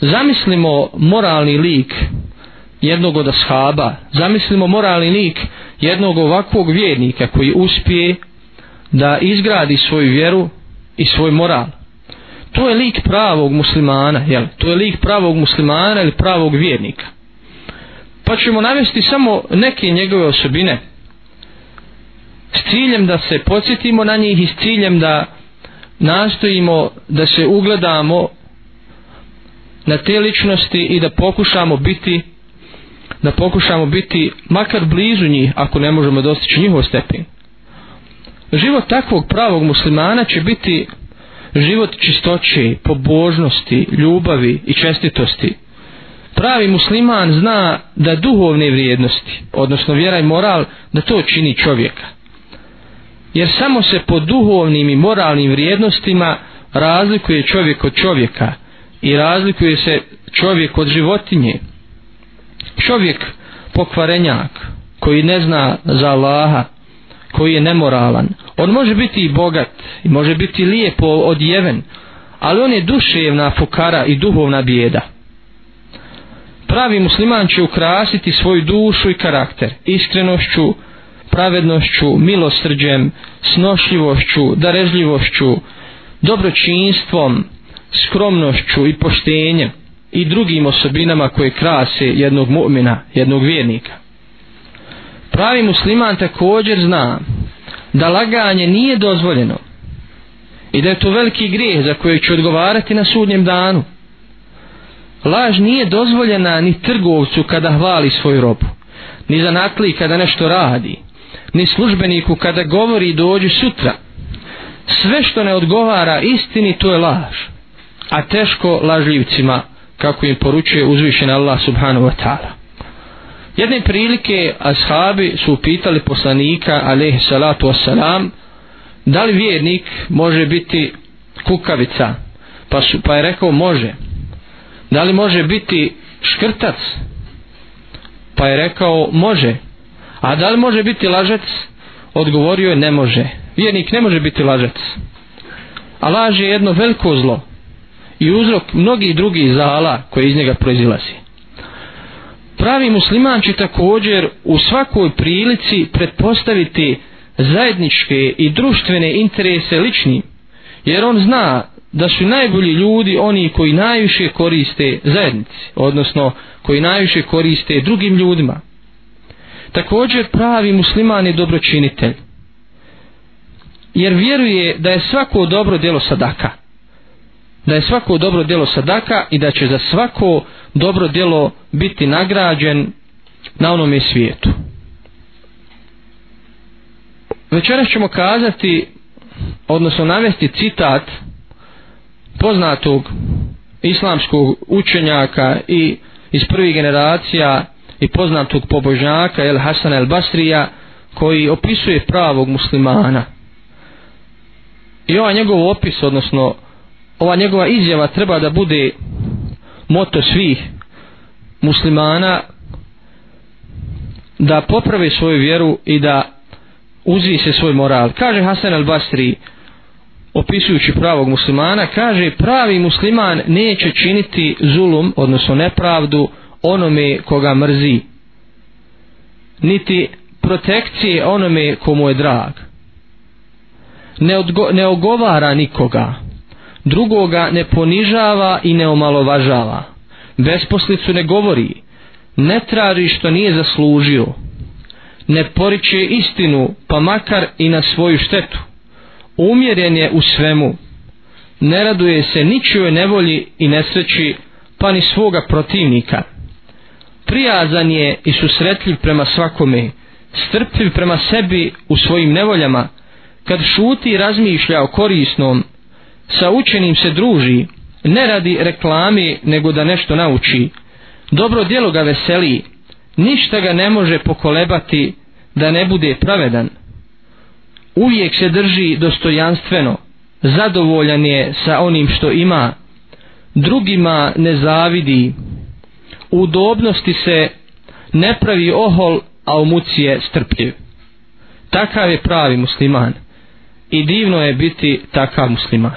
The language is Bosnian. zamislimo moralni lik jednog od ashaba zamislimo moralni lik jednog ovakvog vjernika koji uspije da izgradi svoju vjeru i svoj moral to je lik pravog muslimana jel? to je lik pravog muslimana ili pravog vjernika pa ćemo navesti samo neke njegove osobine s ciljem da se podsjetimo na njih i s ciljem da nastojimo da se ugledamo na te ličnosti i da pokušamo biti da pokušamo biti makar blizu njih ako ne možemo dostići njihov stepen život takvog pravog muslimana će biti život čistoće, pobožnosti, ljubavi i čestitosti. Pravi musliman zna da duhovne vrijednosti, odnosno vjera i moral, da to čini čovjeka. Jer samo se po duhovnim i moralnim vrijednostima razlikuje čovjek od čovjeka – i razlikuje se čovjek od životinje čovjek pokvarenjak koji ne zna za Allaha koji je nemoralan on može biti i bogat i može biti lijepo odjeven ali on je duševna fukara i duhovna bijeda pravi musliman će ukrasiti svoju dušu i karakter iskrenošću pravednošću, milosrđem, snošljivošću, darežljivošću, dobročinstvom, skromnošću i poštenjem i drugim osobinama koje krase jednog mu'mina, jednog vjernika. Pravi musliman također zna da laganje nije dozvoljeno i da je to veliki grijeh za koje će odgovarati na sudnjem danu. Laž nije dozvoljena ni trgovcu kada hvali svoju robu, ni zanatli kada nešto radi, ni službeniku kada govori dođi sutra. Sve što ne odgovara istini to je laž a teško lažljivcima kako im poručuje uzvišen Allah subhanahu wa ta'ala. Jedne prilike ashabi su upitali poslanika alaihi salatu wasalam da li vjernik može biti kukavica pa, su, pa je rekao može da li može biti škrtac pa je rekao može a da li može biti lažec odgovorio je ne može vjernik ne može biti lažec a laž je jedno veliko zlo i uzrok mnogih drugih zala koje iz njega proizilazi. Pravi musliman će također u svakoj prilici pretpostaviti zajedničke i društvene interese ličnim, jer on zna da su najbolji ljudi oni koji najviše koriste zajednici, odnosno koji najviše koriste drugim ljudima. Također pravi musliman je dobročinitelj, jer vjeruje da je svako dobro djelo sadaka da je svako dobro djelo sadaka i da će za svako dobro djelo biti nagrađen na onome svijetu. Večeras ćemo kazati, odnosno navesti citat poznatog islamskog učenjaka i iz prvih generacija i poznatog pobožnjaka El Hasan El Basrija koji opisuje pravog muslimana. I ovaj njegov opis, odnosno ova njegova izjava treba da bude moto svih muslimana da poprave svoju vjeru i da uzvise svoj moral. Kaže Hasan al-Basri opisujući pravog muslimana, kaže pravi musliman neće činiti zulum, odnosno nepravdu onome koga mrzi. Niti protekcije onome komu je drag. Ne, odgo ne ogovara nikoga. Ne ogovara nikoga drugoga ne ponižava i ne omalovažava. Besposlicu ne govori, ne traži što nije zaslužio. Ne poriče istinu, pa makar i na svoju štetu. Umjeren je u svemu. Ne raduje se ničoj nevolji i nesreći, pa ni svoga protivnika. Prijazan je i susretljiv prema svakome, strpljiv prema sebi u svojim nevoljama, kad šuti i razmišlja o korisnom, sa učenim se druži, ne radi reklami nego da nešto nauči. Dobro djelo ga veseli, ništa ga ne može pokolebati da ne bude pravedan. Uvijek se drži dostojanstveno, zadovoljan je sa onim što ima, drugima ne zavidi, u dobnosti se ne pravi ohol, a u muci je strpljiv. Takav je pravi musliman i divno je biti takav musliman.